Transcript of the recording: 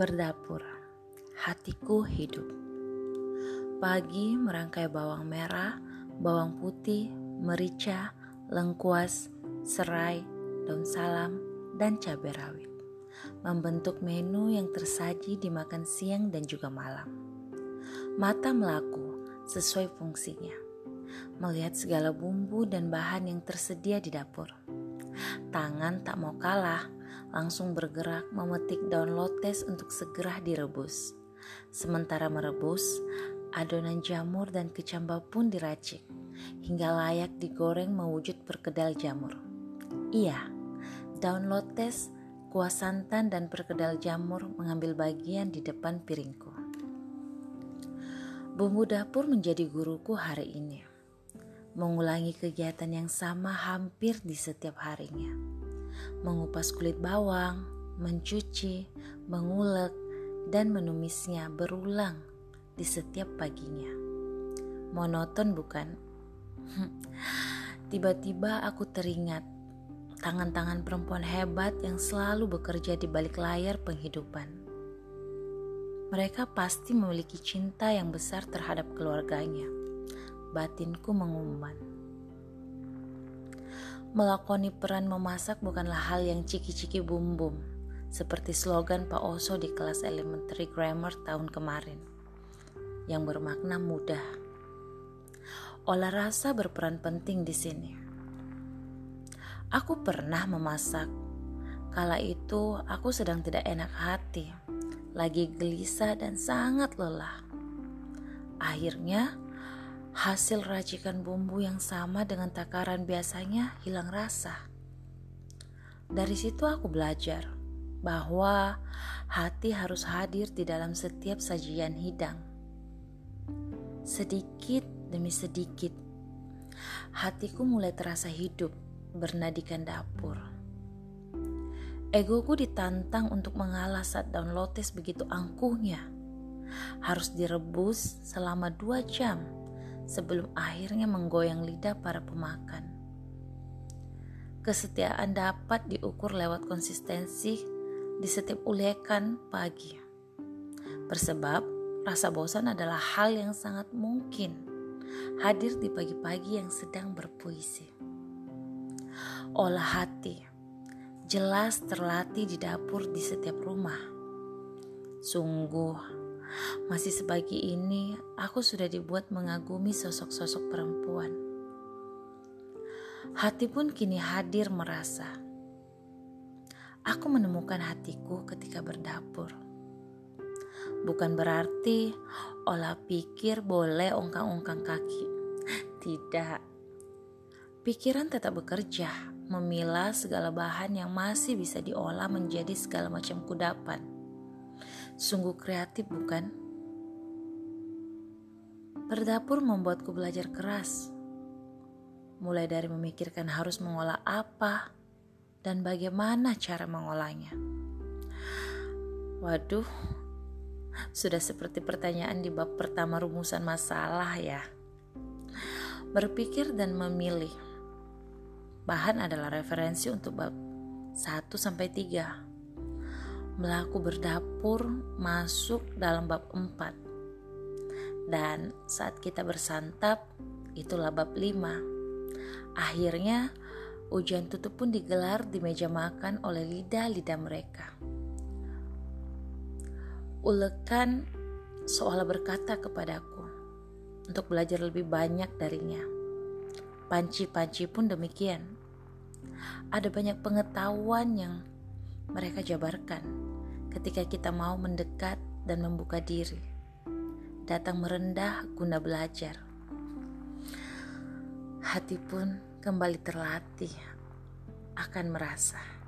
Berdapur, hatiku hidup. Pagi merangkai bawang merah, bawang putih, merica, lengkuas, serai, daun salam, dan cabai rawit. Membentuk menu yang tersaji dimakan siang dan juga malam. Mata melaku sesuai fungsinya. Melihat segala bumbu dan bahan yang tersedia di dapur. Tangan tak mau kalah langsung bergerak memetik daun lotes untuk segera direbus. Sementara merebus, adonan jamur dan kecambah pun diracik hingga layak digoreng mewujud perkedel jamur. Iya, daun lotes, kuah santan dan perkedel jamur mengambil bagian di depan piringku. Bumbu dapur menjadi guruku hari ini. Mengulangi kegiatan yang sama hampir di setiap harinya mengupas kulit bawang, mencuci, mengulek, dan menumisnya berulang di setiap paginya. Monoton bukan? Tiba-tiba aku teringat tangan-tangan perempuan hebat yang selalu bekerja di balik layar penghidupan. Mereka pasti memiliki cinta yang besar terhadap keluarganya. Batinku mengumban. Melakoni peran memasak bukanlah hal yang ciki-ciki bum-bum, seperti slogan Pak Oso di kelas elementary grammar tahun kemarin, yang bermakna mudah. Olah rasa berperan penting di sini. Aku pernah memasak. Kala itu aku sedang tidak enak hati, lagi gelisah dan sangat lelah. Akhirnya, hasil racikan bumbu yang sama dengan takaran biasanya hilang rasa. Dari situ aku belajar bahwa hati harus hadir di dalam setiap sajian hidang. Sedikit demi sedikit, hatiku mulai terasa hidup bernadikan dapur. Egoku ditantang untuk mengalah saat daun lotes begitu angkuhnya. Harus direbus selama dua jam sebelum akhirnya menggoyang lidah para pemakan. Kesetiaan dapat diukur lewat konsistensi di setiap ulekan pagi. Bersebab rasa bosan adalah hal yang sangat mungkin hadir di pagi-pagi yang sedang berpuisi. Olah hati jelas terlatih di dapur di setiap rumah. Sungguh masih sebagi ini, aku sudah dibuat mengagumi sosok-sosok perempuan. Hati pun kini hadir merasa. Aku menemukan hatiku ketika berdapur. Bukan berarti olah pikir boleh ongkang-ongkang kaki. Tidak. Pikiran tetap bekerja, memilah segala bahan yang masih bisa diolah menjadi segala macam kudapan Sungguh kreatif bukan? Berdapur membuatku belajar keras. Mulai dari memikirkan harus mengolah apa dan bagaimana cara mengolahnya. Waduh, sudah seperti pertanyaan di bab pertama rumusan masalah ya. Berpikir dan memilih. Bahan adalah referensi untuk bab 1 sampai 3 melaku berdapur masuk dalam bab 4. Dan saat kita bersantap, itulah bab 5. Akhirnya, ujian tutup pun digelar di meja makan oleh lidah-lidah mereka. Ulekan seolah berkata kepadaku untuk belajar lebih banyak darinya. Panci-panci pun demikian. Ada banyak pengetahuan yang mereka jabarkan ketika kita mau mendekat dan membuka diri, datang merendah guna belajar. Hati pun kembali terlatih akan merasa.